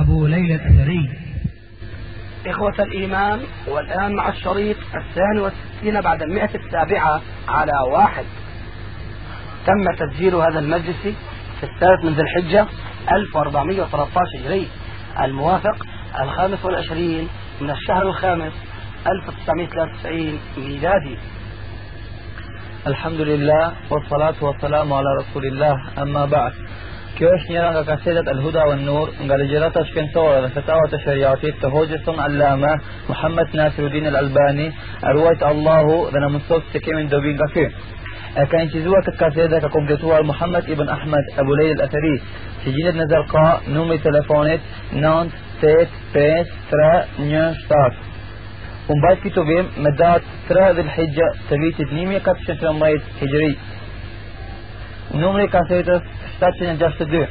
أبو ليلى الأثري إخوة الإيمان والآن مع الشريط الثاني والستين بعد المئة السابعة على واحد. تم تسجيل هذا المجلس في الثالث من ذي الحجة 1413 هجري الموافق الخامس والعشرين من الشهر الخامس 1993 ميلادي. الحمد لله والصلاة والسلام على رسول الله أما بعد. Kjo është njëra nga kasetet El Huda wa Nur nga ligjërata shkencore dhe fetavat e shariatit të hoxhës son Allama Muhammad Nasiruddin Al-Albani, e ruajt Allahu dhe na mëson se kemi dobi nga ky. E ka incizuar këtë kasetë ka kompletuar Muhammad ibn Ahmad Abu Layl Al-Athari, që gjitet në Zarqa, numri i telefonit 9853117. Unë bajt këtu vim me datë 3 dhe lëhijgja të vitit 1413 hijri. Numri kasetës 762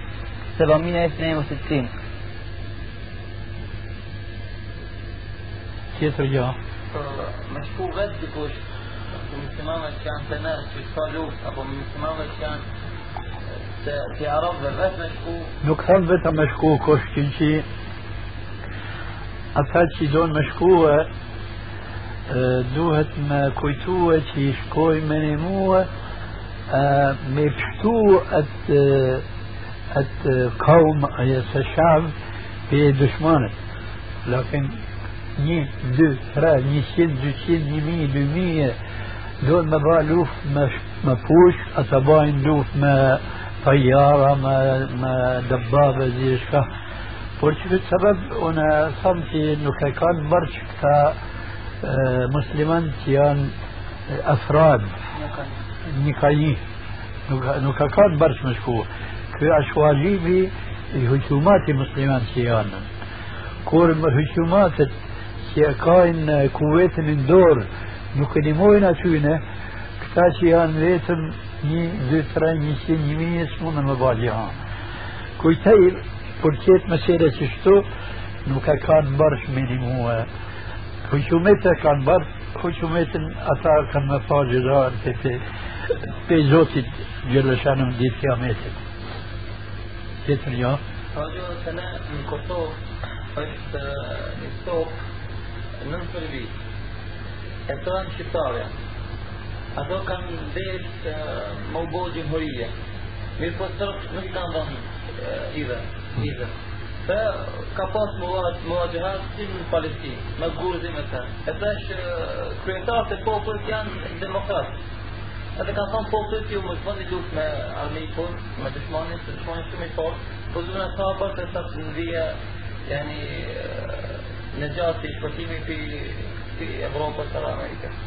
Sebamina e sënë e mësitin Tjetër gjo Me shku vetë dikush Apo muslimave që janë të nërë që s'ka luft Apo muslimave që janë Të, të arabëve vetë me shku. Nuk thëmë vetëm me shku Kosh që që Ata që dojnë me shkuë duhet me kujtue që i shkoj me një muë مفتو ات ات قوم ايس الشعب في دشمانه لكن ني دو ترى ني سين دو سين ني مي دو مي دون ما لوف ما ما بوش اتباين لوف ما طيارة ما ما دبابة زي شكا بورش بالسبب أنا صمتي انه كان برشك آه، مسلمان كيان افراد. نكايي نوكا كان برش مشكو كي أشواجيبي هجومات مسلمان تيان كور هجومات كاين كويت من دور نكلموين أتوينه كتا تيان ليتم një, dy, tre, një qinë, një mijë, së mundën me ba gjihan. Kujtej, për qëtë mesele që shtu, nuk e kanë bërsh minimue. Hukumet e kanë bërsh, hukumetin ata kanë me pa gjithar të pe, zotit gjëllëshanëm ditë kiametit. Tjetër jo? Hoxha se ne në Kosovë është një stokë nën Serbi. E të në Shqiptarja. ato kanë ndesh më u bojë gjimhurije. Mirë po sërë nuk kanë dhënë idhe, idhe. Se ka pas muajëhat si në Palestinë, me gurzim e të. E të është kryetarët e popullit janë demokratë. Edhe kanë thonë popullit ju më zbëndi luft me armikun, me dëshmanin, se dëshmanin shumë i forë, po zhëmë në sabër të sa të nëzija, yani në gjatë i shpëtimi për Evropës të Amerikës.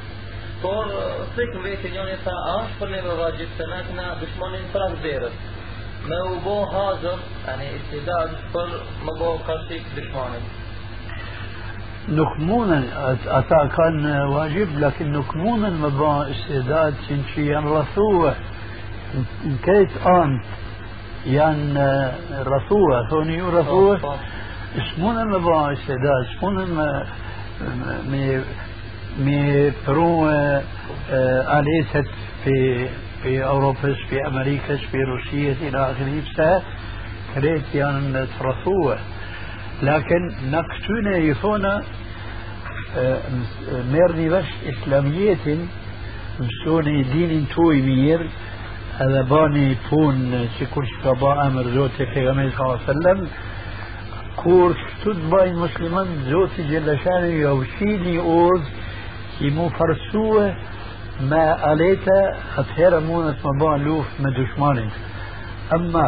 por sik vetë njëri tha është për neve vajib se ne kena dushmanin prak derës me u bo hazër yani istidad për më bo kartik dushmanin nuk mundën ata kanë wajib lakin nuk mundën نكمون أتا كان واجب لكن نكمون المبا استعداد سنشي ينرثوة كيت آن يان رثوة هوني رثوة اسمون المبا استعداد. اسمون مي مي برو آه، آه، آليسة في في أوروبا في أمريكا في روسيا إلى آخره. كريت يان آه، ترثوة لكن نقتونا يفونا ميرني بس إسلامية مسوني دين توي مير هذا باني بون سيكون شكابا أمر زوتي في غمي صلى الله عليه وسلم. كور شتود باين مسلمان زوتي جل شانه يوشيني أوز i mu farsue me alete atëherë mundet më bëhen luft me dushmanin amma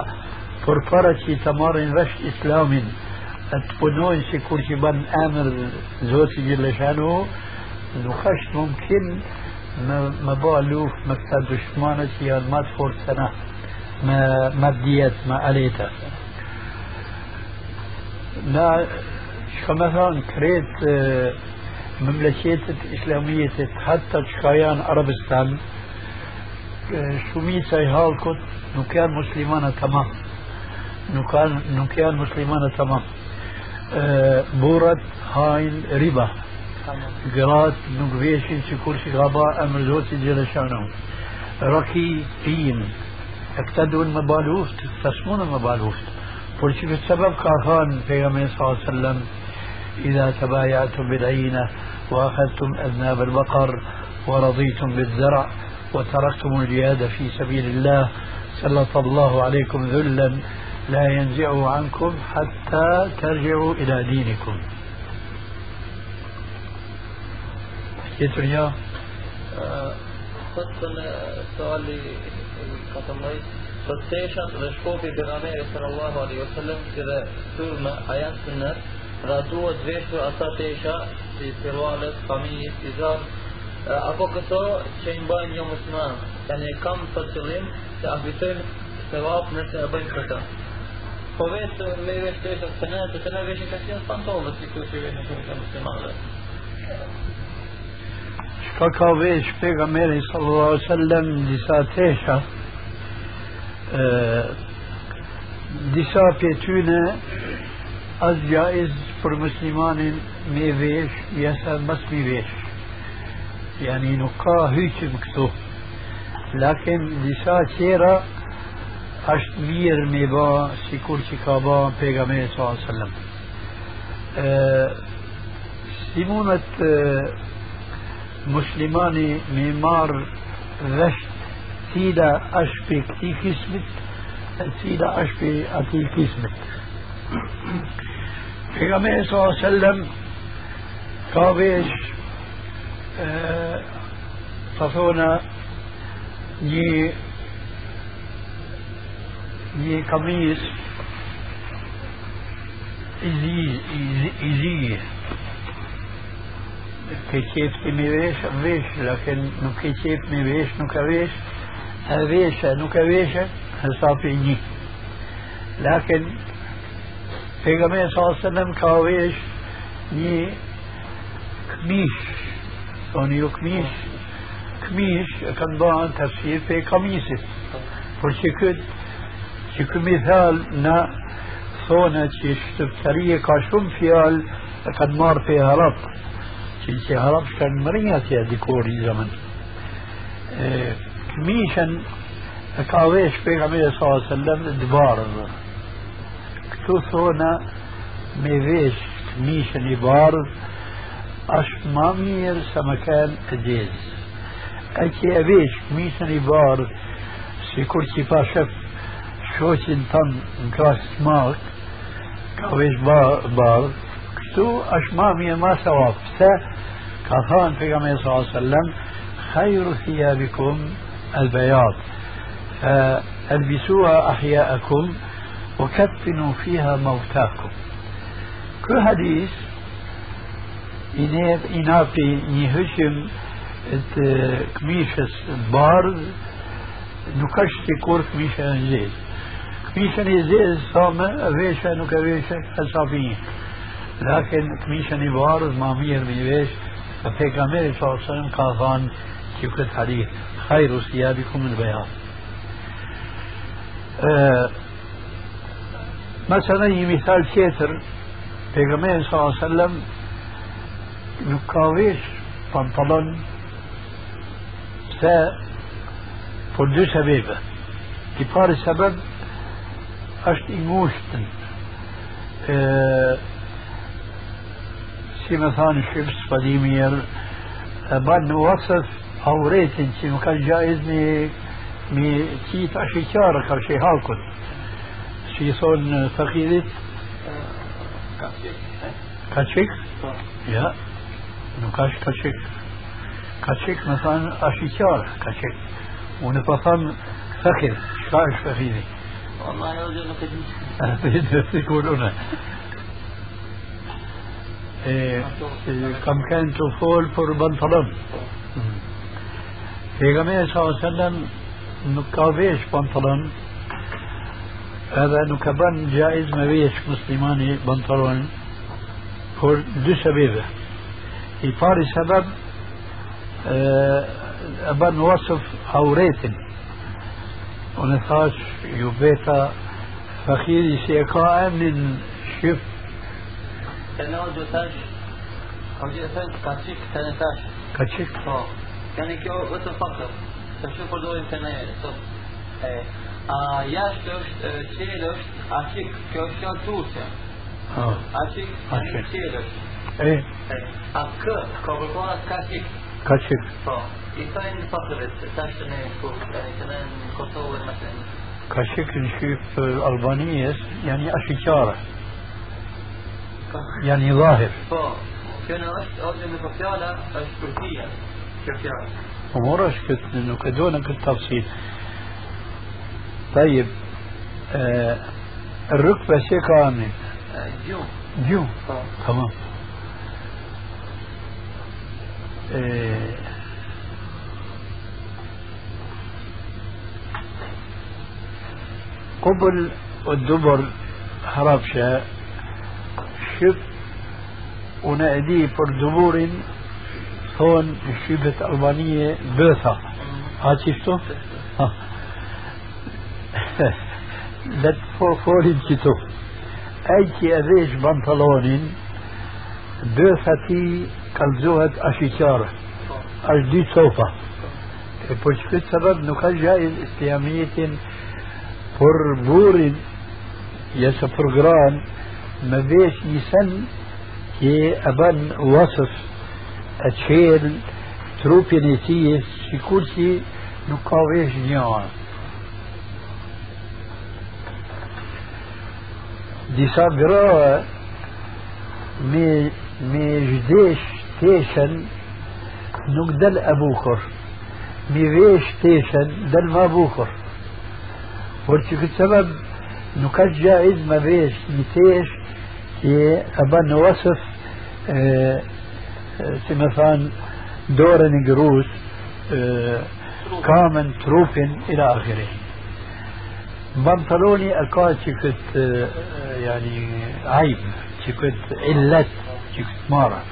për para e Gjellëshanu nuk është mumkin me, me ba luft me këta dushmanet që janë ma të fortë se na me, me djetë, me alete na مثلا كريت آه، مملكات الإسلامية حتى شكايان عربستان آه، شو ميسا يهالكت نو كان مسلمان تمام نو كان نو كان مسلمان تمام آه، بورت هاين ربا. قرات نقبيشي شكور شغابا أمر زوتي جل شانو ركي تين. اقتدوا المبالوفت تسمون المبالوفت. قلت السبب كافان في صلى الله عليه وسلم إذا تبايعتم بالعينة وأخذتم أذناب البقر ورضيتم بالزرع وتركتم الجهاد في سبيل الله سلط الله عليكم ذلا لا ينزعه عنكم حتى ترجعوا إلى دينكم. حكيت إياه خصوصا السؤال اللي بغامير صلى الله عليه وسلم كذا سورما أيام سنة apo këto që i mbajnë musliman kam për qëllim se abitojnë nëse e bëjnë këta po vetë me tesha të ne të të ne veshin ka qenë pantolë si këtu që veshin shumë të muslimanve Shka ka vesh pejgamberi sallallahu alaihi wasallam disa tesha disa pje tyne as jaiz për muslimanin me vesh jesa mas mi vesh يعني نقا هيك مكتوب لكن disa tjera është mirë me ba sikur që ka ba pejgamberi sallallahu alaihi wasallam. Si mundet muslimani me marë vesh cila është për këti kismit e cila është për ati kismit. Pejgamberi sallallahu alaihi wasallam ka vesh të thona një mi vesh, vesh, lakin nuk ke qef mi vesh, nuk e vesh, e veshe, nuk e veshe, hesapi një. Lakin, pejgamberi sallallahu alaihi wasallam ka vesh një këmish, thoni ju këmish, këmish e kanë bëhen tafsir pe kamisit. Por që këtë që ky mithal na thonë që shqiptaria ka shumë fjalë e kanë marrë pe harap që që harap kanë mërinja atje dikur i zaman këmishën e ka vesh pejgamberi sallallahu alaihi wasallam dëbarë këtu thonë me vesh këmishën i bardh është ma mirë sa më kanë të gjezë e që e vesh këmishën i bardh si kur që pa shëf شوشن تن كراس مارك كويش بار كتو أشما مي ما سواف سا كاثان في صلى الله عليه وسلم خير ثيابكم البياض فألبسوها أحياءكم وكفنوا فيها موتاكم كل حديث إنه إنه في نهشم كميشة بارد نكشت كور كميشة جيد ميشن يزيز صامة ويشة نوك ويشة أصابيين لكن ميشن يبارز ما مير ميش ففي كامير صلى الله عليه وسلم قافان كيكت حديث خير سيابكم البيان مثلا مثال كيتر في كامير صلى الله عليه وسلم نكاويش بانطلون سا فردو سبيبه كبار السبب është i ngushtën. si me thanë shqipës pa di mirë, e banë në wasëf auretin që nuk kanë gjaiz me me qitë ashikjarë ka që i halkut. Si i thonë fakidit, ka qik? Ja. nuk është ka qik ka qik me thanë është i qarë ka qik unë po thamë fakir shka është fakiri ما يقولون كم كان تفول فور بنطلون sallam nuk ka vesh pantalon edhe nuk ka bën gjaiz me vesh muslimani pantalon për dy sebebe. I pari sebeb e ban wasëf auretin. Unë thash ju beta fakiri si e ka emnin shif كان أوجه تاش أوجه تاش كاتشيك كان ka qik آه يعني كيو وتفكر تشوف دور انترنت صف إيه a jashtë është e, qelë është ashik, kjo është fjallë turqe. آه Ashik. qelë është. إيه E, A kë, ka përkona ka qik. ka qik Po, مثلا. janë i dhahir Po, kjo në është, ose në po fjala është Turqia. Kjo fjala. امور كت انه كدونا كالتفصيل طيب آه الركبة شيء كامل E. جو Po. تمام آه قبل الدبر هربشة شف ونأدي پر دبور هون شبة ألبانية بوثا هاتشتو لا فوري الكتب أيكي أذيش بنطلون بوثتي كالزوهت أشيكارة Po. أجدي صوفة. që këtë sebeb nuk فر بورد يا سفر جران ما بيش يسن كي أبن وصف أتشيل تروبي نسيس في كل شيء نقاويش نيوان دي صغراء مي جديش تيشن نقدل أبوكر مي ويش تيشن دل ما بوكر ورشي في السبب نكاد جائز ما بيش نتيش كي أبان وصف سمثان آه، دورن جروس كامن آه، تروفن إلى آخره. بنطلوني أكا شكت يعني آه، عيب شكت علة شكت مارة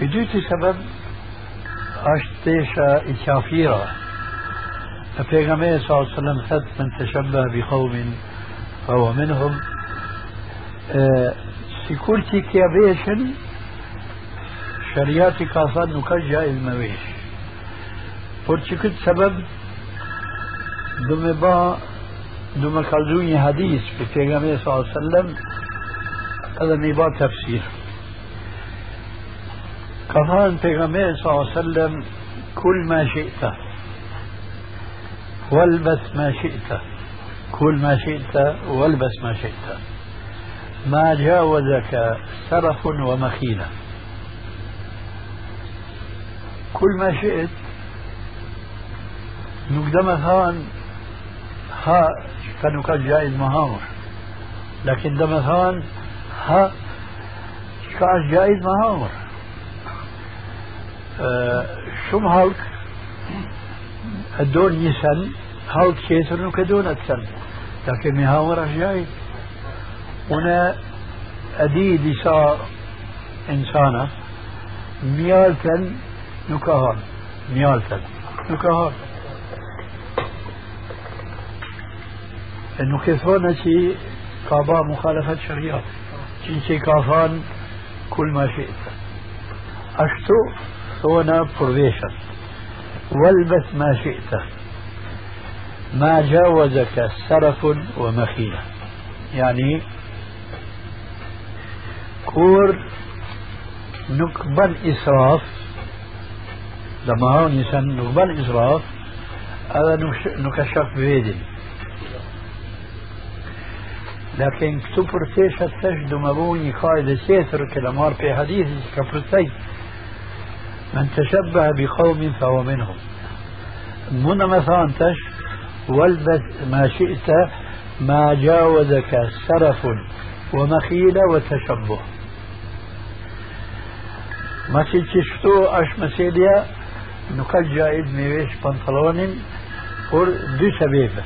بدوتي سبب؟ أشتيشة إشافيرة النبي صلى الله عليه وسلم ثبت من تشبه بقوم فهو منهم. سيكورتي كيابيشن شرياتي كافان نكجا المويش. فرشكت سبب دم با دم كالزوني حديث في النبي صلى الله عليه وسلم هذا ميبا تفسير. كفان النبي صلى الله عليه وسلم كل ما شئت. والبس ما شئت. كل ما شئت والبس ما شئت. ما جاوزك سرف ومخيلة. كل ما شئت. نقدم ثان. ها كانوا كان جائز مهامر لكن دم ثان. ها كان جائز مهامر آه شو هالك الدون يسن هالك كيسر كدون أكثر لكن مهامر جائز هنا أدي لسا إنسانة ميالتن نكهان ميالتن نكهان. إنه هون شيء كابا مخالفة شريعة شيء كافان كل ما شئت. أشتو هنا بروفيشن والبس ما شئت. ما جاوزك سرف ومخيلة يعني كور نقبل إسراف لما هون يسن نقبل إسراف هذا نكشف بيدن لكن këtu për tesha thash do më bëu një kajde من تشبه بقوم فهو منهم. من مثلا تش والبس ما شئت ما جاوزك سرف ومخيلة وتشبه. ما شفتو أش مسيليا؟ نكال جائز ميويش بنطلون por dy sebebe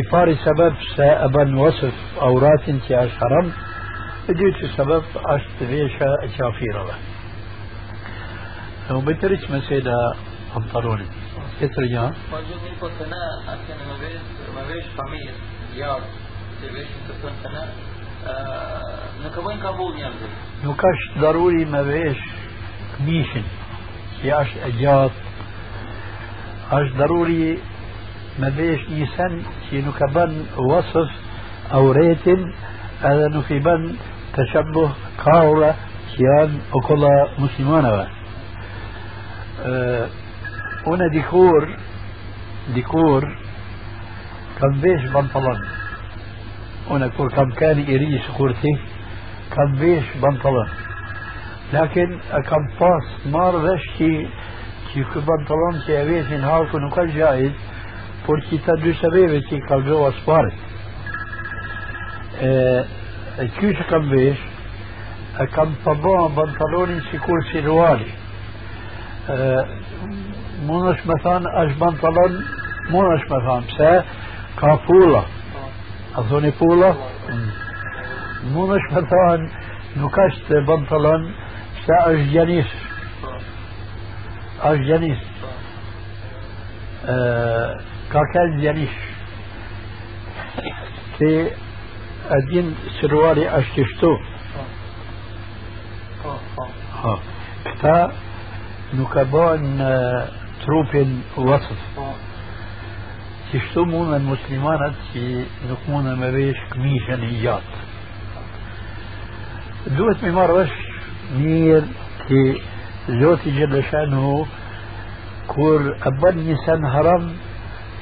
i pari sebeb se e bën wasëf auratin që është haram dytë sebeb është vesha e qafirave. U betëriq mesela pantalonit. Tjetër gjë. Po gjithë një po të ne, atë në më vesh, më vesh familje, jarë, të veshin të thënë të ne, në këvojnë kabull njerëzit. Nuk është daruri me vesh këmishin, që është e gjatë, është daruri me vesh një sen që nuk e bën wasëf auretin edhe nuk i bën të shabbuh kaura që janë okolla muslimanave. Sikur ti, kam vesh pantalon. Lakin e kam pas marrë vesh që që kë pantalon që e veshin halku nuk ka gjajt, por që ta dy sebeve që i kalzoha sparit. E ky që kam vesh, e kam përba pantalonin si kur si ruali. Mund është me thanë, është pantalon, mund është me thanë, pse ka pula. A thoni pula? Mund është me thanë, nuk është pantalon, pse është gjanis. është gjanis. Ka kanë gjanis. كتا نكبان تروبين وصف تشتو مون المسلمانات في نكمون ما بيش كميشا نيات دوت مي مرش مير كي زوتي جل شأنه كور أبن نسان هرم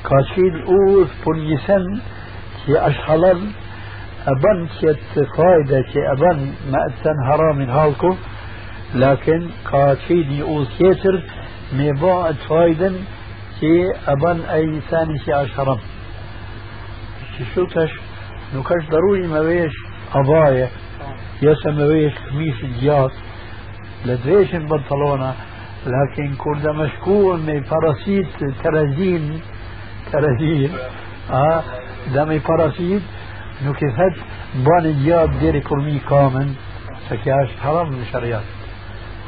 كاشيل أوث بن نسان كي أشحلل أبن كت فايدة كي أبن ما أتسن حرام هالكو. لكن قاتشيني أول كيتر ميبا فايدة كي أبن أي ثاني شي أشهرم شو تش نكش ضروري ما بيش أباية يسا ما بيش خميس الجات لدريش البنطلونة لكن كل مشكون من فراسيت ترازين ترازين آه دمي فراسيت nuk i thet bani gjatë deri kur mi kamen se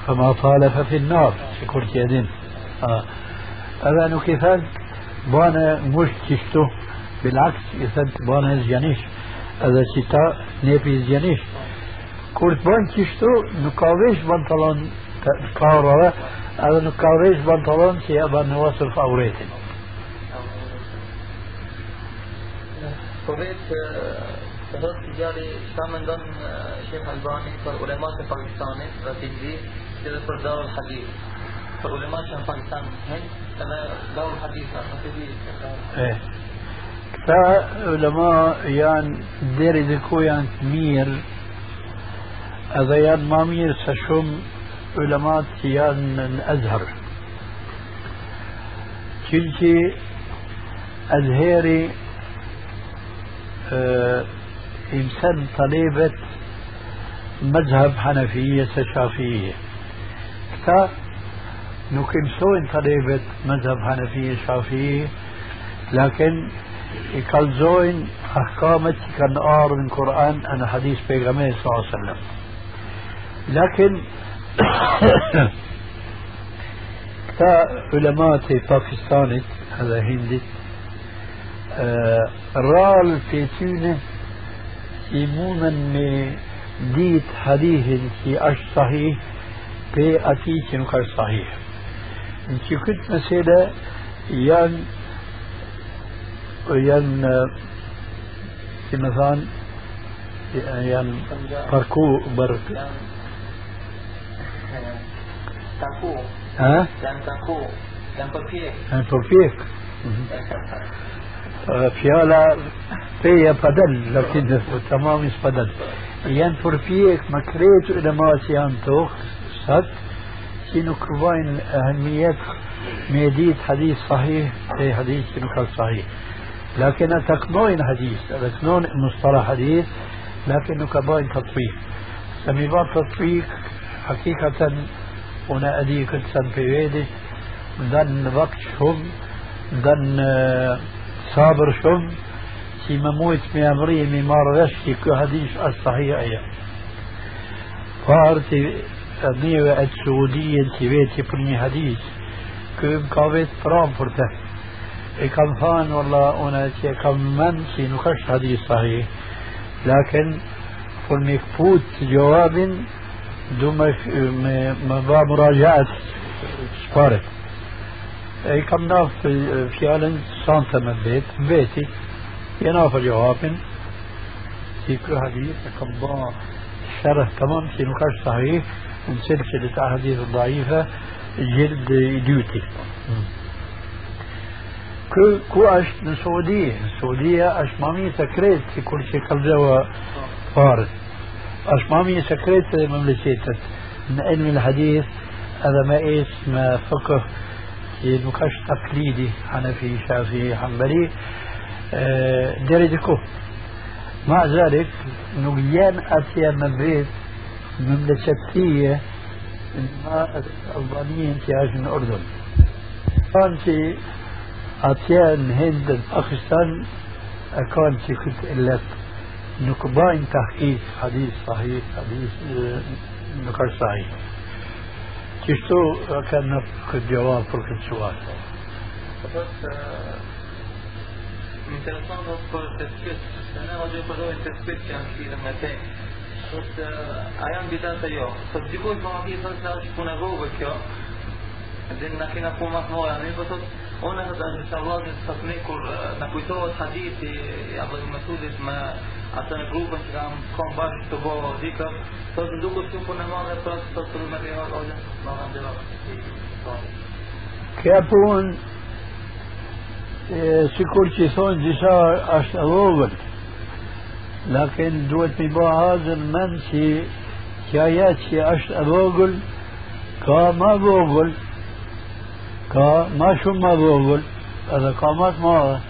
kja është haram në shariat fama fale fa fi nar që kur që edin edhe nuk i thet bane musht qishtu bilaks i thet bane zgjanish edhe që ta nepi zgjanish kur të bën qishtu nuk ka vesh bantalon të karave edhe nuk ka e në të di Këta ulema janë deri dhe ku janë të mirë edhe janë ma mirë se shumë ulemat që janë në Azhar Qilë Azheri إنسان طليبة مذهب حنفية شافعية كتا نكمسوين طليبة مذهب حنفية شافعية لكن يكالزوين أحكامة كان آر من القرآن أنا حديث بيغمية صلى الله عليه وسلم. لكن كتا علماء باكستاني هذا هندي رال في تونه يمونا ديت حديث في أش صحيح نكر صحيح انت كنت مسألة ين ين مثلا ين بركو برك تاكو ها؟ ين تاكو ين بفيك ين بفيك fjala peja pa del, lakin tamam is pa del. Janë përpjek që nuk vajnë أهمية ميديت حديث صحيح أي حديث نكال صحيح. لكن تقنون حديث تقنون مصطلح حديث لكن نكباين تطبيق. سمي باب تطبيق حقيقة هنا أديك السن في ويدي. دن وقت شهم دن صابر شم që më mujt me emri me marrë vesh që kjo hadith është sahih aja. فارتي أبنية السعودية تبيتي برني حديث كم كابت فرانكفورت كم فان والله أنا كم من سي نخش حديث صحيح لكن فل فوت جواب دو ما مراجعة سبارت اي كم ناف فعلا سانتا من بيت بيتي يناف جواب في كل حديث كم شرح تمام في نقاش صحيح من سلسلة أحاديث الضعيفة جلد ديوتي كو كو اش من السعودية السعودية اش مامي سكريت في كل شيء قبل فارس اش مامي سكريت مملكتك من علم الحديث هذا ما اسم فقه نقاش تقليدي حنفي شافعي حنبلي درجكو مع ذلك نقيان أتيا من بيت مملكتية ما ألبانية انتهاج من الأردن كانت أتيا هند باكستان كانت كنت إلا نكباين تحقيق حديث صحيح حديث آه، نقاش صحيح. كشتو كان نفق الجواب في السؤال thotë a janë bidat apo jo. Po thotë dikush më vjen thotë se është punë rrugë kjo. Dhe na kena punë më të ne po thotë unë thotë anë se të thotë kur na kujtohet hadithi apo të mësulit me atë në grupën që kam kom bashkë të bo dhikë, thotë duket shumë më e madhe, po thotë thotë me rrugë ose më kanë dhënë. Kjo punë sikur që thonë disa është e لكن دوت مبا هذا المنسي كايات شي اش بوغل كا ما بوغل كا ما شو ما بوغل هذا قامات ما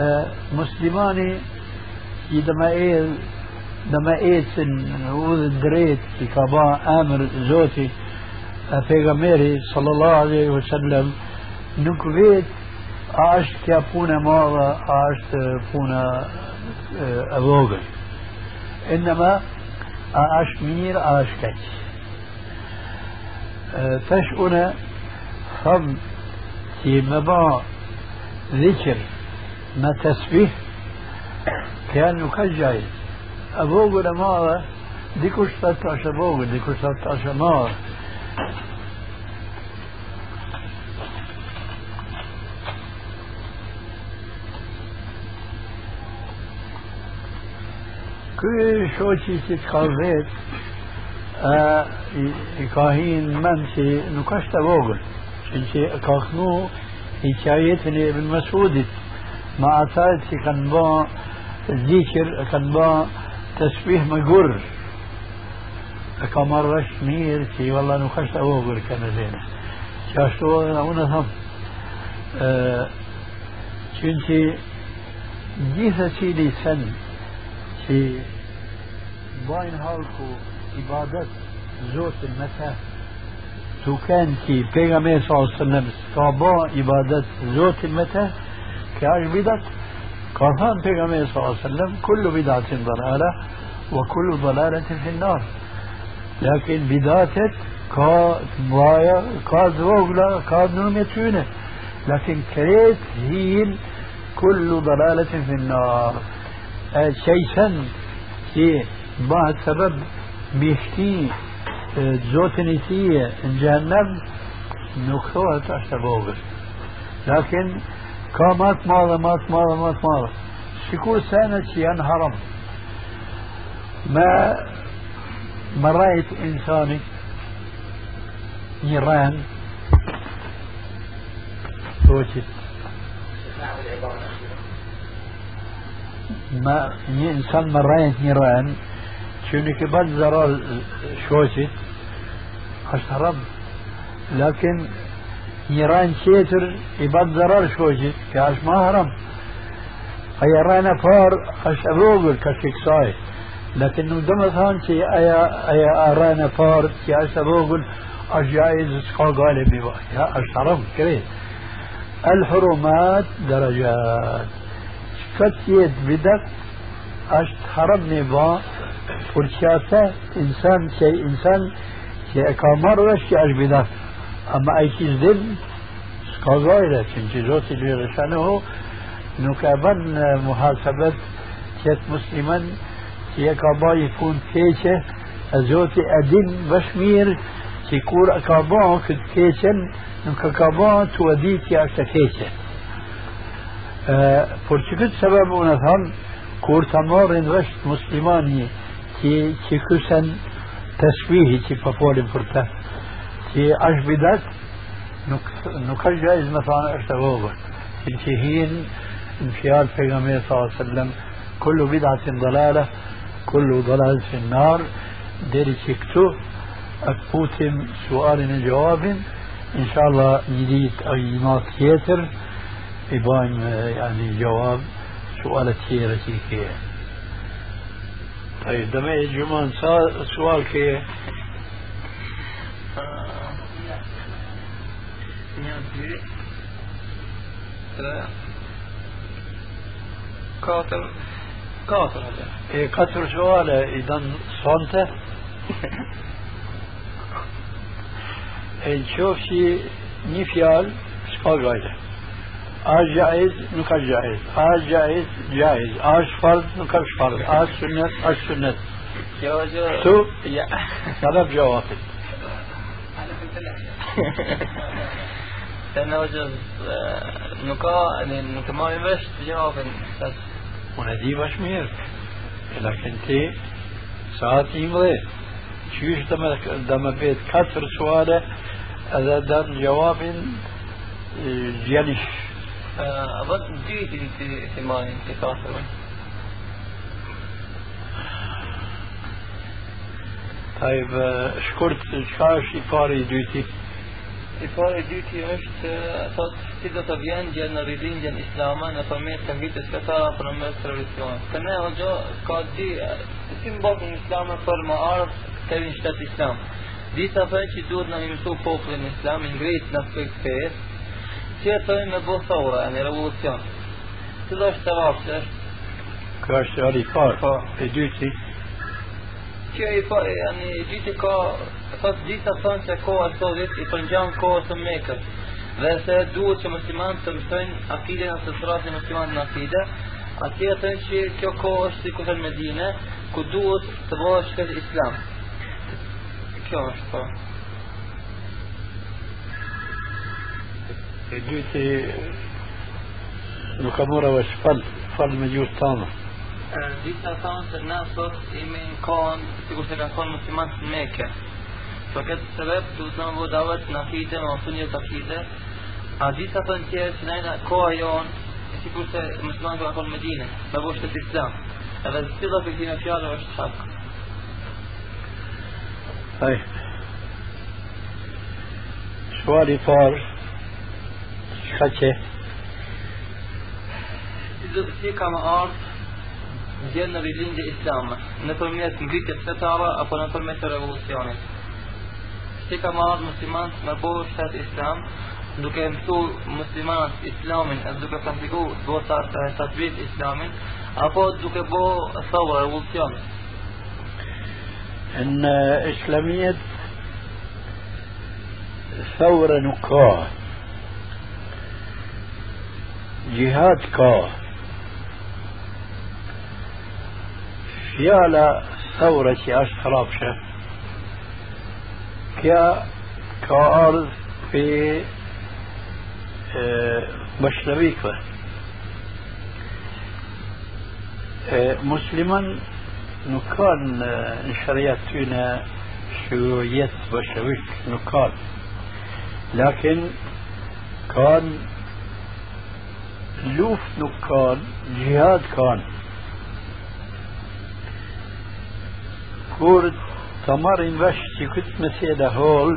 آه مسلماني يدما ايل دما ايسن هو دريت في كابا آمر زوتي آه، في صلى الله عليه وسلم نكويت a është kja punë e madhe, a është punë e vogël. Innama a është mirë, a është keq. Tash une thëmë që me ba ذكر ما تسبيح كان يكجعي أبوغ لماذا ديكوش تتعش أبوغ ديكوش تتعش ماذا E Ibn Masudit, ma ata që kanë ba zikir, kanë ba të shpih me gurë, e ka marrë është mirë që i valla nuk është të vogël kënë zene. Që ashtu edhe unë thëmë, që në që gjithë cili sen في باين هالكو عبادت زوت المساء تو كان في بيغامبر صلى الله عليه وسلم كابا عبادت زوت المساء كاش بدت كان بيغامبر صلى الله عليه وسلم كل بدعة ضلالة وكل ضلالة في النار لكن بداتت كا بايا كا زوغلا كا لكن كريت هيل كل ضلالة في النار شيئا في بعد سبب بيشتي زوتن إتية جهنم نكثوها تحت بوغر لكن كامات ماذا مات ماذا مات ماذا شكو سنة شيئا حرم ما رأيت إنساني نيران توجد لكن نيران شيتر يبال زرال شوشت كاش ما هرم هي رانا فار اش ابوغل كشكساي لكن دم ثان شي ايا ايا رانا فار كاش ابوغل اش جايز سكا غالبي يا اشترب كريت الحرمات درجات. Në që Zoti Lirë Shanuhu nuk e bën muhasabet që të musliman që e ka ba i pun keqe, e Zoti e din vesh mirë që kur e ka ba këtë keqen, nuk e ka ba të e di që është e keqe. Por që këtë sebeb unë e thamë, kur të marrin vesh muslimani që, që kësen të shvihi që për folim për të, që është bidat, nuk, nuk është gjajz me thanë është e vogër. Që që hinë në fjalë pejgamber s.a.s. kullu bidatin dalala, kullu dalal fi nar, deri që këtu e putim sualin e gjawabin, inshallah një dit a një natë tjetër, bajmë yani gjawab سؤال كثير كي. طيب دمي جمان سؤال كي. كاتر كاتر إيه كاتر سؤال اذا صنته. نشوف شي ني فيال شقا غايده. آج جائز نكاش جائز آج جائز جائز آج فرض نكاش فرض آج سنة آج سنة شو سبب جوابك تنوجز نكا يعني نكا ما يمش جواب بس وندي بشمير لكن تي ساعات يمضي شوش دم دم بيت كثر سؤاله هذا دم جواب جيلش dyrt till, till Malin, till Kasarmen? طيب شكرت شكاش إفاري ديوتي إفاري ديوتي është thot si do të vjen gjë në rilindjen islame në përmes të ngritjes fetare për mes tradicionit. Të ne hoxha ka di si në islame për më ardh të vinë shtet islam. Disa thënë që duhet në mësu popullin islam, ngrit në aspekt fesë, që jetoj me bëthore, e një revolucion. Që do është të vafë që është? Kë është ali parë, po. e dyti? Që i parë, e një dyti ka, thot gjitha thonë që koha e sotit i përngjan kohës të mekës, dhe se duhet që musliman të mësojnë akide në të sratë musliman në akide, atje të që kjo kohë është si kusën Medine, ku duhet të bëhë shkët islam. Kjo është, po. E dyti nuk ka mora vesh fal, fal me gjurë tama. Disa thonë se na sot imi në kohën, sikur se ka thonë muslimat në meke. Për këtë sebeb, du të në vodavet në akide, në osunje të akide, a disa thonë tjerë që najna koha jonë, sikur se muslimat ka thonë Medine, me vështë të islam. Edhe cila për këtime fjallë është hak. Aj. Suali parë, Shka që? Si ka më ardhë gjenë në rilindje islame, në përmjet ngritjes fetare apo në përmjet të revolucionit. Si ka më ardhë muslimanët me bohë shtetë islam, duke mësu muslimanët islamin e duke praktiku bota të tatbit islamin, apo duke bo thawë revolucion. Në islamijet ثورة نقاة جهاد كا فيالا ثورة أش خرابشة كا كأرض في بشلويكة مسلما نكان شريعة تينا شيوعية بشلويك نكان لكن كان të marrin vesh që këtë mesele hol,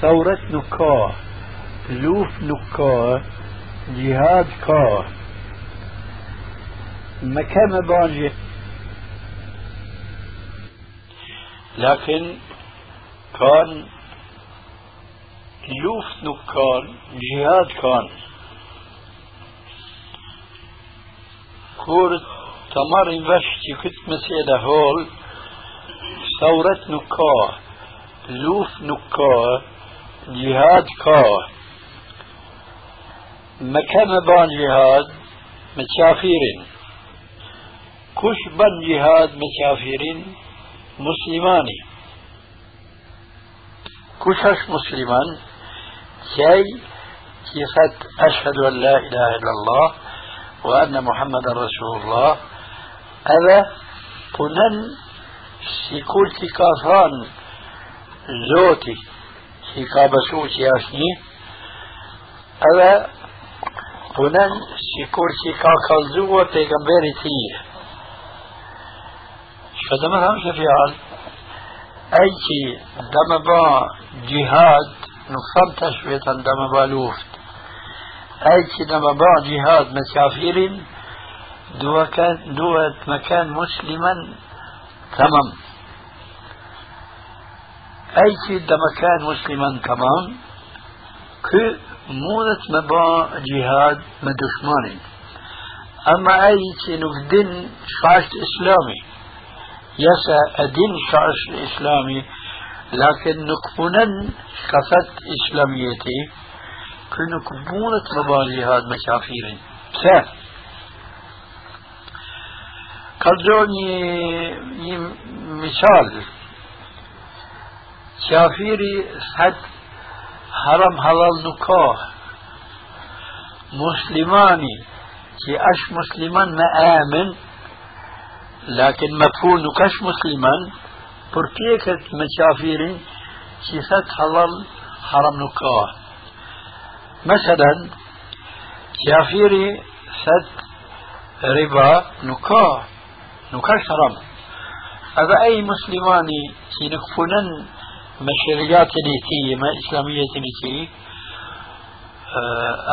sauret nuk ka, luft nuk ka, gjihad ka. Me kemë banjë. لكن كان luft nuk kanë, gjihad kur تمر بشتي كنت مسألة هول ثورة نكاه لوف نكاه جهاد كاه مكان بان جهاد متشافيرين كش بان جهاد متشافيرين مسلماني كشش مسلمان شيء كيفت أشهد أن لا إله إلا الله. وأن محمد رسول الله. أبا قنن سيكول كافان زوتي سيكا بسوت ياسني أبا قنن سيكول سيكا كالزوة پیغمبر تيه شدمر هم شفيعال أي شيء دم با جهاد نفهم تشوية دم با لوفت. با جهاد مسافرين دو كان دوت مكان مسلما تمام. ده مكان مسلما تمام. كي مونت مبا جهاد مدشماني أما أي شيء نفدن شعشت إسلامي يسا أدين شعش الإسلامي لكن نكبونن كفت إسلاميتي. كل نكبونة مبا جهاد مسافرين سه كالجوني مثال. شافيري حد حرم حلال نكاه مسلماني كي أش مسلمان ما آمن لكن مفهوم نكاش مسلمان. بركيكت مشافيري كي فت حلال حرم نكاه مثلا شافيري فت ربا نكاه نكاش حرام هذا أي مسلماني كي نكفنن مشريات نيتي ما إسلامية نيتي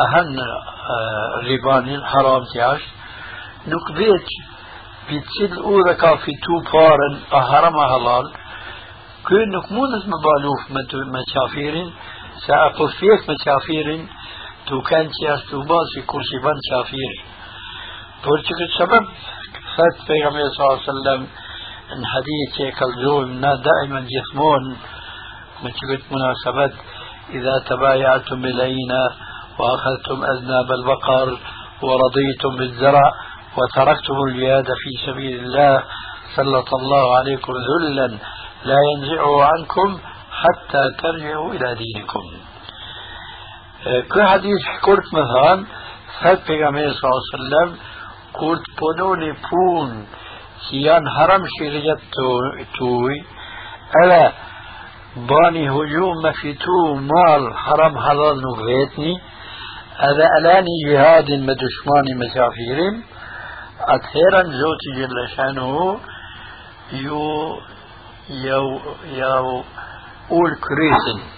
أهن ربان حرام تياش. نكبيت بيتسل أورا كافي تو بارن أهرم هلال كون نكمونس مبالوف مشافيرين سأقول فيك مشافيرين تو كان تياش تو باسي كرسي بان شافير برشك السبب فات پیغمبر صلى الله عليه وسلم ان حديث كالزوم دائما يثمون من مناسبات إذا تبايعتم بالعينة وأخذتم أذناب البقر ورضيتم بالزرع وتركتم الجهاد في سبيل الله سلط الله عليكم ذلا لا ينزعه عنكم حتى ترجعوا إلى دينكم. كل حديث قلت مثلا فات پیغمبر صلى الله عليه وسلم قلت بنوني بون سيان حرم شريت توي ألا باني هجوم في تو مال حرم حلال نغيتني هذا ألاني جهاد مدشماني مسافير أتخيرا زوتي جل شانه يو يو يو أول كريسن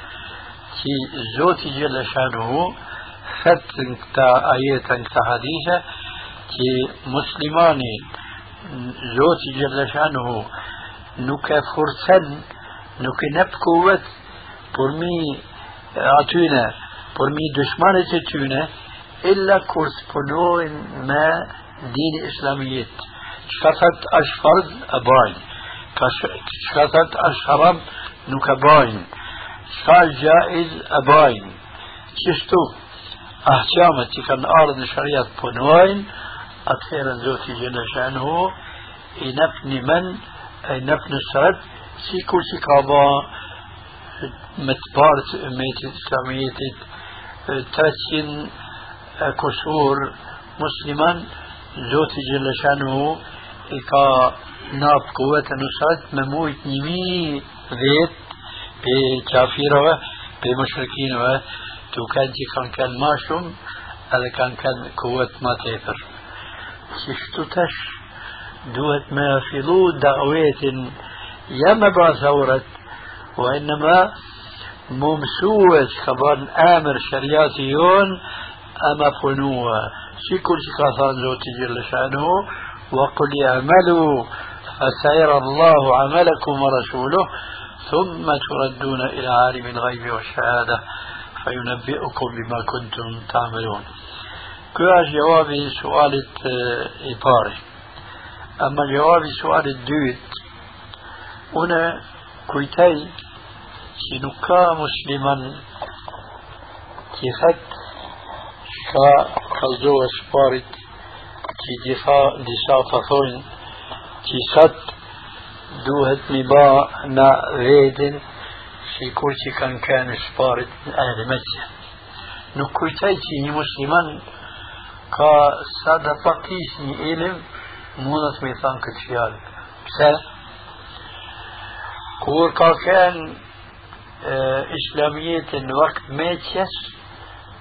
تي زوتي جل شانه خط تا آيات تا حديثة تي مسلماني زوتي جل شانه نوكا فرسن نوكا نبكوت برمي أعطينا برمي دشمانة تتونا إلا كورسبونو ما دين إسلامية شخصت أشفرد أباين شخصت أشهرم نكباين شخص جائز أباين. شستو أحكامتي كان أرض شريعة بونوين أطير زوتي جل شأنه إنفني من؟ نفن السرد. سيكو سيكابا متبارت أميت إسلامية ترسين كسور مسلما زوتي جل شأنه إكا ناب قوة نصرت مموت نمي ذيت. بكافيرة بمشركين تو كان كان كان ماشوم هذا كان كان قوة ما تيفر شفتو تش دوت ما فضو دعوات يما با ثورت وإنما ممسوس خبر آمر شرياتيون أما فنوها شي كل شي قاصان زوتي جل شأنه وقل اعملوا فسيرى الله عملكم ورسوله. ثم تردون إلى عالم الغيب والشهادة فينبئكم بما كنتم تعملون. كواش جوابي سؤال إباري أما جوابي سؤال الدوت هنا كويتاي سنكا مسلما كيفت شكا كالدو سبارت كي دفاع دسا فثوين كي ست دوهت نبا نا غيدن شي كوشي كان كان سبارت أهل مكه نكوشي مسلمان كا سادة بقيشني إلم مونس ميثان كتشيال بسا كور كا كان آه، إسلامية وقت ميتشس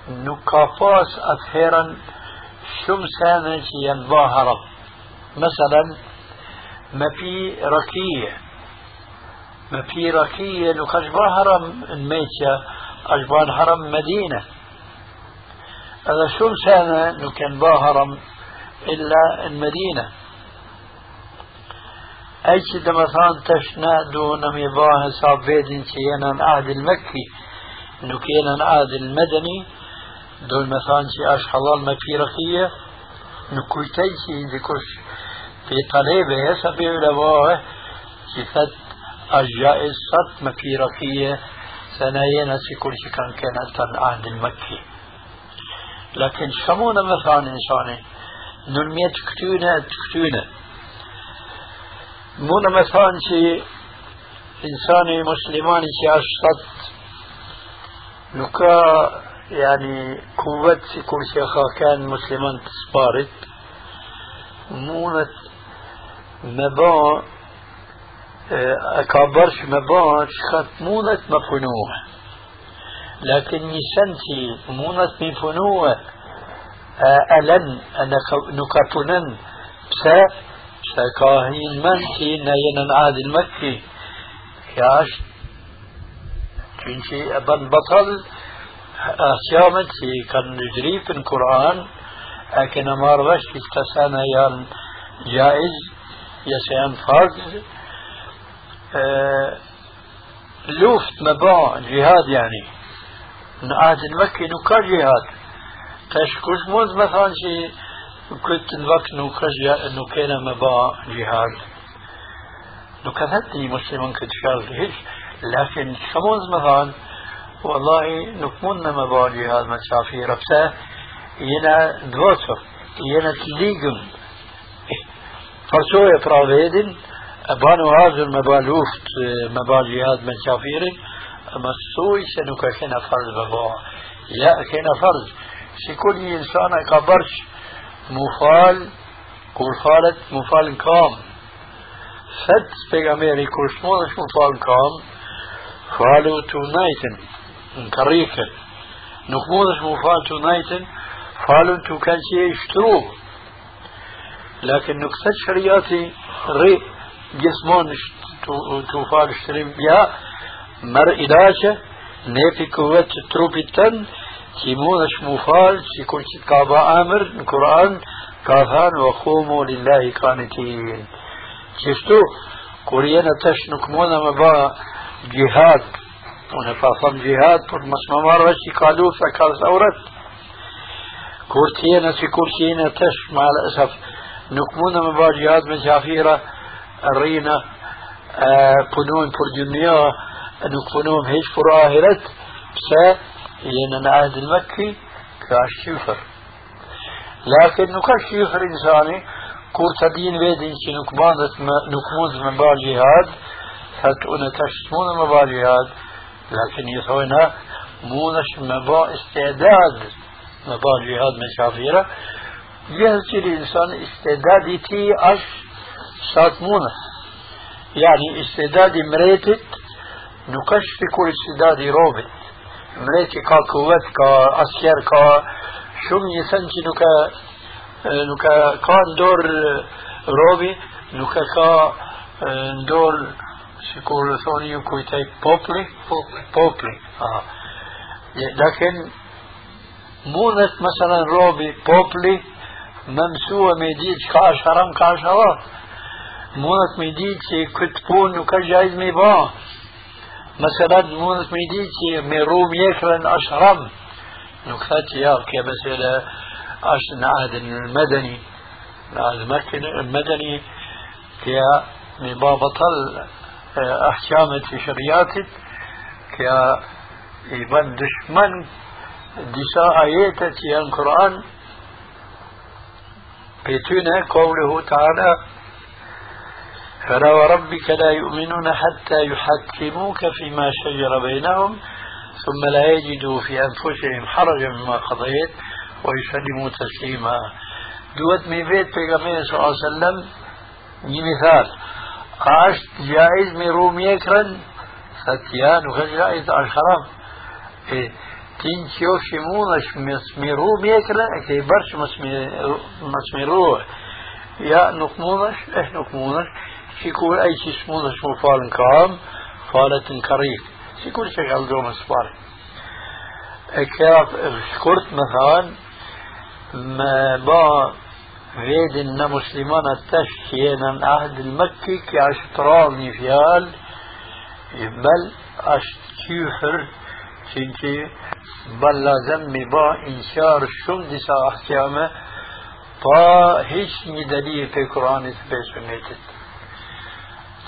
نكافاس أثيرا شمسانا شيئا ظاهرا مثلا ما في ركية ما في ركية لو كشبا حرم الميتة أجبان حرم مدينة. هذا شو سنة لو كان با حرم إلا المدينة. أي شيء مثلا تشنا دون مباه حساب بيدين شيئا العهد المكي. إنه كان العهد المدني دون مثلا شيء أش حلال ما في رقية. نكويتي شيء ذكرش في طلبه سبي علماء صفت الجائز صد مكيركية سنين كل شيء كان كانت العهد المكي. لكن شمونا مثلا إنساني؟ نلميت كتونة كتونة مونا مثلا شي إنساني مسلماني شي أشتت. نكا يعني قوة كل شيء كان مسلمان تسبارت. مونت bërsh me ba çka mundet me punue لكن نسنتي مونت من فنوة ألن أنا نكتنن بسا سكاهين منتي نين عاد المكي كاش çünkü ben batal ahkameti kan nüdri في القرآن لكن ما رغش استسانا يان جائز يسيان فرض آه لوفت مباع جهاد يعني من عهد المكي نكا جهاد. تشكوش موز مثلا شي كنت الوقت نكا نكينا مباع جهاد. نكثتني مسلما كنت شاغل لكن شموز مثلا والله نكمن مباع جهاد ما تشافي رفسه ينا دوتر ينا تليقم فرسوية فرافيدن بانو هذا المبالوفت مباليات من كافير اما سوي سنوكا كنا فرض بابا. يا كنا فرض. كل انسان كبرش مفال كل فالت مفال كام فت بيغاميري كل شمولش مفال كام فالو تو نايتن كريكا نخمودش مفال تو نايتن فالو تو كان شيء يشتروه لكن نكتة شرياتي ري جسمون توفال اشتريم يا مر إلاشة نيفي قوة تروبي تن تيمونش مفال تيكون كابا آمر القرآن كافان وقوموا لله قانتين شفتو كوريانا تش مونا مبا جهاد. ونفاصم جهاد پر مسمى مارشي قالوا فكال كورتينا تش مع الأسف نكمونا من باجيات من شافيرة الرينا آه، بر دنيا نكمونهم هيش بر آهرت بسا ين عهد المكي كاشيفر لكن نكاشيفر إنساني كورتا دين بيدين شي نكمانت نكموز من باجيهاد فتؤنا تشتمون من لكن يثوينا مونش مبا استعداد مبا جهاد من شافيرة يهزي الإنسان استعدادي تي أش ساتمونة يعني استعدادي مريتت نكش في كل استعدادي روبت مريتي كا قوت كا أسير كا شم يسنجي نكا ka ndor robi, nuk ka ka ndor sikur thoni ju kujtaj popli, popli. Ah. لكن mundet مثلا robi popli ممسوة ميديت كاش حرام كاش هوا مونت ميديت كت بون وكا جايز ميبا مثلا مونت ميديت ميروم يكرن اش حرام. نكتات يا كي مثلا اش نعهد المدني نعهد مكن المدني كي ميبا بطل آه، احكامة شرياتي كيا يبن دشمن دشا آياتي عن القرآن بيتنا قوله تعالى فلا وربك لا يؤمنون حتى يحكموك فيما شجر بينهم ثم لا يجدوا في أنفسهم حرجا مما قضيت ويسلموا تسليما. دوت من بيت بيغمين صلى الله عليه وسلم مثال. është gjaiz me ru mjekrën thët ja nuk është gjaiz تین چیو شمون اشمیرو میکرا اکی برش مسمیرو یا نکمونش اش نکمونش چی کور ای چی شمونش مفال کام فالت کریف چی کور شکل دوم اسفار اکیاف شکرت مثلا ما با غید ان مسلمان تشکینا اهد المکی که اشترال نیفیال بل اشتیفر چنچی e ahkame pa hiç një dalil të Kuranit dhe Sunnetit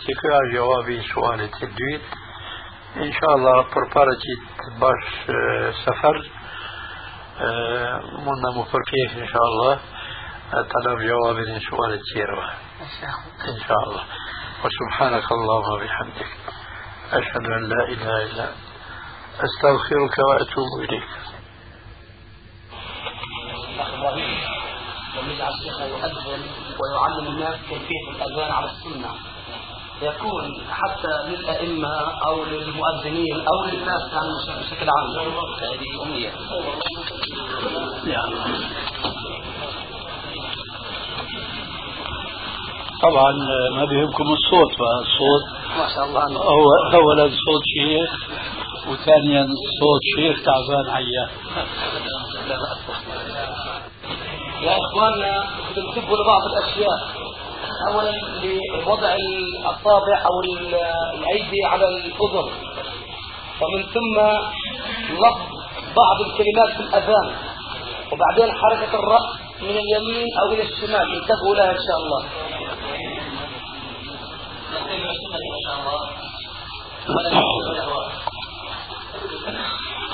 që kjo është jawabi i sualit të dytë inshallah për para që të bash safar mund në mu përpjek inshallah طلب جواب سؤال التيروة إن شاء الله وسبحانك اللهم وبحمدك أشهد أن لا إله إلا أنت أستغفرك وأتوب إليك. لم يجعل الشيخ يؤذن ويعلم الناس كيفية الأذان على السنة يكون حتى للأئمة أو للمؤذنين أو للناس يعني بشكل عام. هذه أمنية طبعا ما بيهمكم الصوت فالصوت ما شاء الله. هو اولا صوت شيخ وثانيا صوت شيخ تعبان عيان يا إخواننا بنسبوا لبعض الأشياء. اولا لوضع الأصابع أو الأيدي على الأذن. ومن ثم لفظ بعض الكلمات في الأذان. وبعدين حركة الرأس من اليمين أو إلى الشمال. انتبهوا لها إن شاء الله.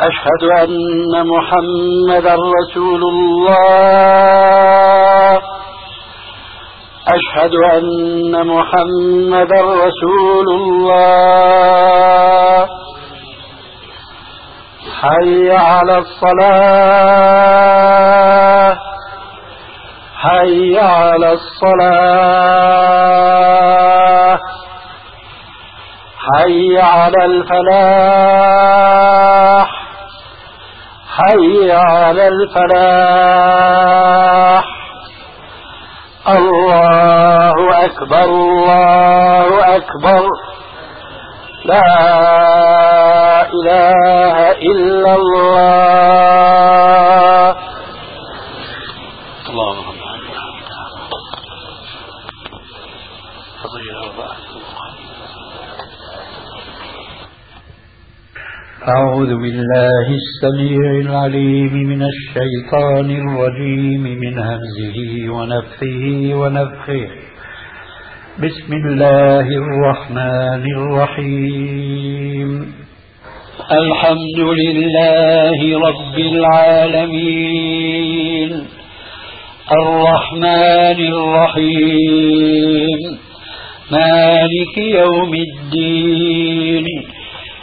أشهد أن محمدا رسول الله. أشهد أن محمدا رسول الله. حي على الصلاة. حي على الصلاة. حي على الفلاح. حي على الفلاح. الله أكبر الله أكبر. لا إله إلا الله اللهم أعوذ بالله السميع العليم من الشيطان الرجيم من همزه ونفخه ونفخه. بسم الله الرحمن الرحيم. الحمد لله رب العالمين. الرحمن الرحيم. مالك يوم الدين.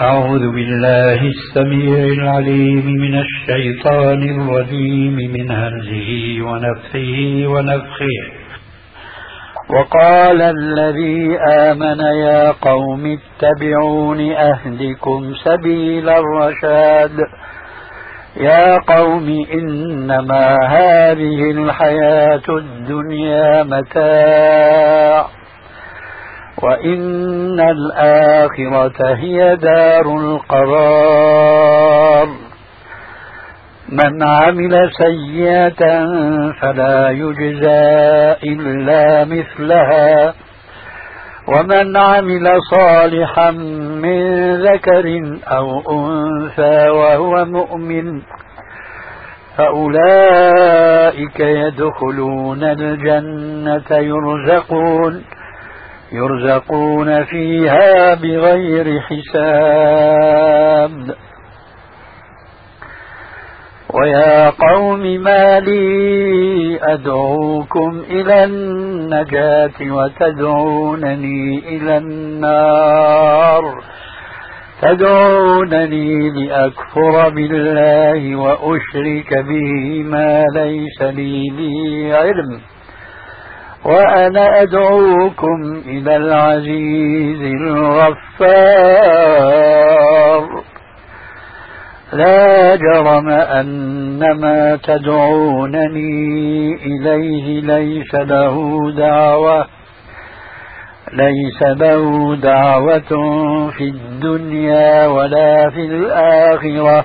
أعوذ بالله السميع العليم من الشيطان الرجيم من همزه ونفخه ونفخه. وقال الذي آمن يا قوم اتبعون أهدكم سبيل الرشاد. يا قوم إنما هذه الحياة الدنيا متاع. وإن الآخرة هي دار القرار. من عمل سيئة فلا يجزى إلا مثلها. ومن عمل صالحا من ذكر أو أنثى وهو مؤمن فأولئك يدخلون الجنة يرزقون. يرزقون فيها بغير حساب. ويا قوم ما لي أدعوكم إلى النجاة وتدعونني إلى النار. تدعونني لأكفر بالله وأشرك به ما ليس لي به علم وأنا أدعوكم إلى العزيز الغفار. لا جرم أن ما تدعونني إليه ليس له دعوة ليس له دعوة في الدنيا ولا في الآخرة.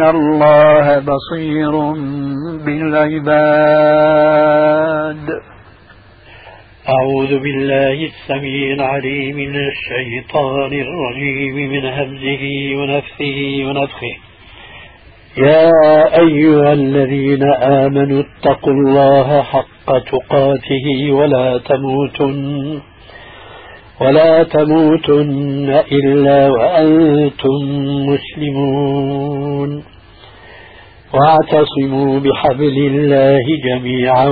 الله بصير بالعباد. أعوذ بالله السميع العليم من الشيطان الرجيم من همزه ونفثه ونفخه. يا أيها الذين آمنوا اتقوا الله حق تقاته ولا تموتن. ولا تموتن إلا وأنتم مسلمون. واعتصموا بحبل الله جميعا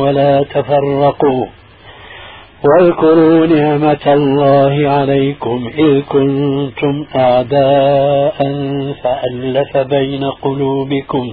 ولا تفرقوا. واذكروا نعمة الله عليكم إذ كنتم أعداء فألف بين قلوبكم.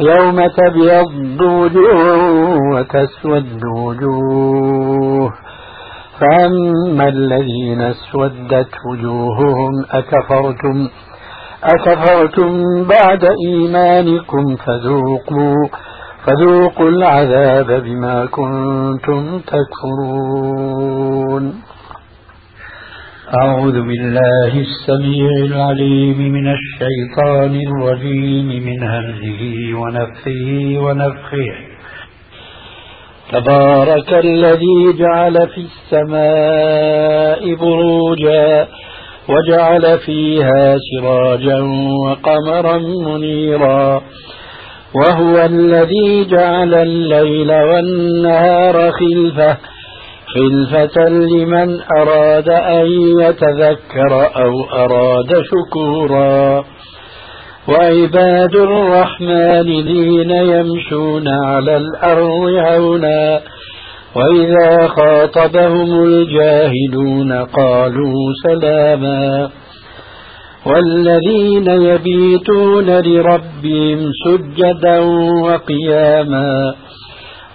يوم تبيض وجوه وتسود وجوه. فأما الذين اسودت وجوههم أكفرتم؟ أكفرتم بعد إيمانكم فذوقوا فذوقوا العذاب بما كنتم تكفرون. أعوذ بالله السميع العليم من الشيطان الرجيم من همزه ونفخه ونفخه. تبارك الذي جعل في السماء بروجا وجعل فيها سراجا وقمرا منيرا. وهو الذي جعل الليل والنهار خلفه خلفة لمن أراد أن يتذكر أو أراد شكورا وعباد الرحمن الذين يمشون على الأرض هونا وإذا خاطبهم الجاهلون قالوا سلاما والذين يبيتون لربهم سجدا وقياما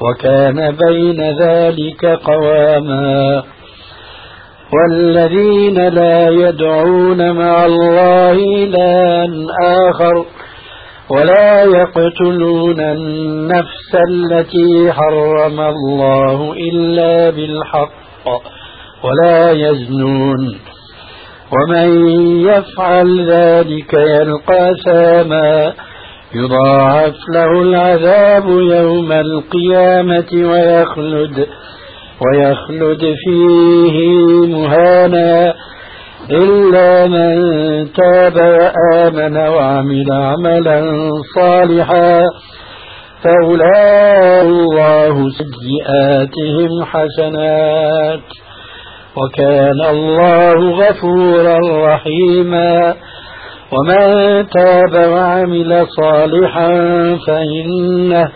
وكان بين ذلك قواما والذين لا يدعون مع الله إلها آخر ولا يقتلون النفس التي حرم الله إلا بالحق ولا يزنون ومن يفعل ذلك يلقى ساما يضاعف له العذاب يوم القيامة ويخلد ويخلد فيه مهانا إلا من تاب وآمن وعمل عملا صالحا. فأولئك الله سيئاتهم حسنات. وكان الله غفورا رحيما. ومن تاب وعمل صالحا فإنه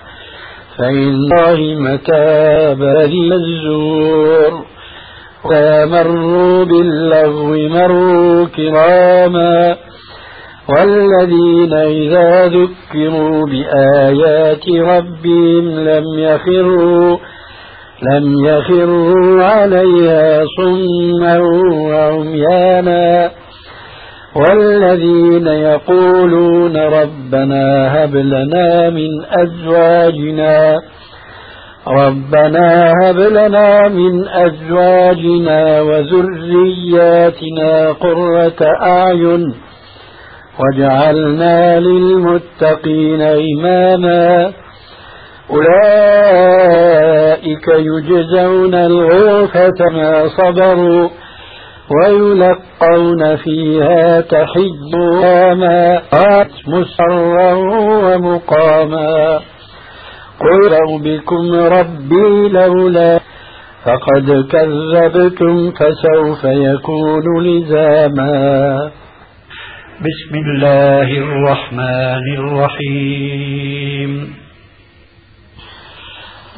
فإن الله متاب للزور ومروا باللغو مروا كراما والذين إذا ذكروا بآيات ربهم لم يخروا لم يخروا عليها صما وعميانا والذين يقولون ربنا هب لنا من أزواجنا ربنا هب لنا من أزواجنا وذرياتنا قرة أعين واجعلنا للمتقين إماما. أولئك يجزون الغرفة ما صبروا ويلقون فيها تحية ما مسرا ومقاما قل بكم ربي لولا فقد كذبتم فسوف يكون لزاما بسم الله الرحمن الرحيم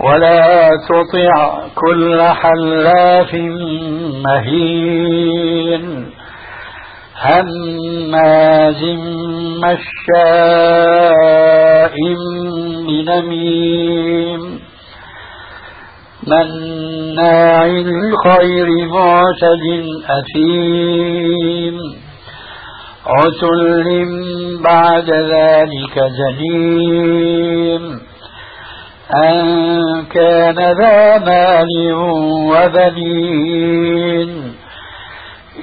ولا تطع كل حلاف مهين. هماز مشاء بنميم مناع الخير معتد أثيم. عتل بعد ذلك زنيم أن كان ذا مال وبنين.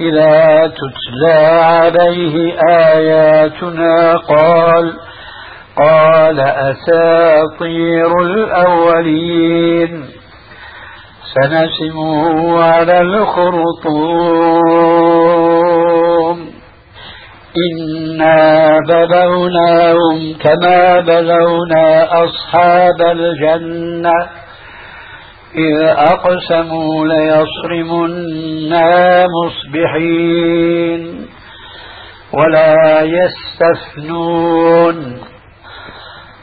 إذا تتلى عليه آياتنا قال قال أساطير الأولين. سنسمه على الخرطوم. إنا بلوناهم كما بلونا أصحاب الجنة إذ أقسموا ليصرمنا مصبحين ولا يستثنون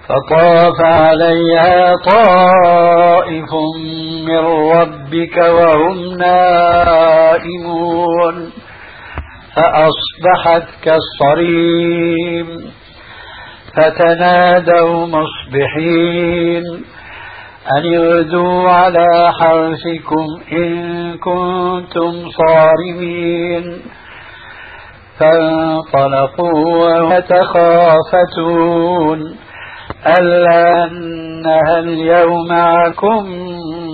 فطاف عليها طائف من ربك وهم نائمون فأصبحت كالصريم فتنادوا مصبحين أن اغدوا على حرثكم إن كنتم صارمين فانطلقوا وتخافتون ألا أنها اليوم معكم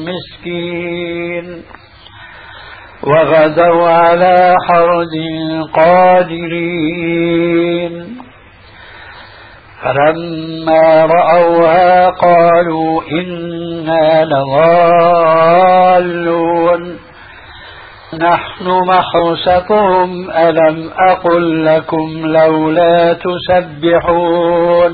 مسكين وغدوا على حرد قادرين. فلما رأوها قالوا إنا لضالون. نحن محرستهم ألم أقل لكم لولا تسبحون.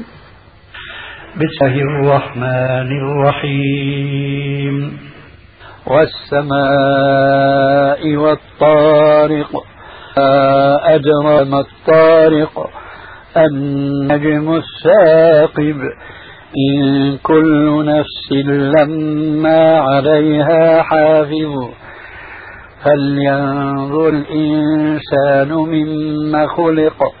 بسم الله الرحمن الرحيم. والسماء والطارق أجرى ما الطارق النجم الثاقب. إن كل نفس لما عليها حافظ. فلينظر الإنسان مما خلق.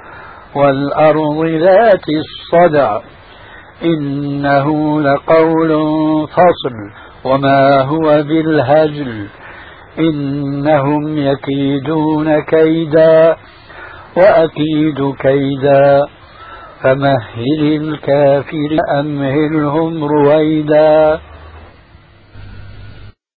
والأرض ذات الصدع. إنه لقول فصل. وما هو بالهجل. إنهم يكيدون كيدا وأكيد كيدا. فمهل الكافر أمهلهم رويدا.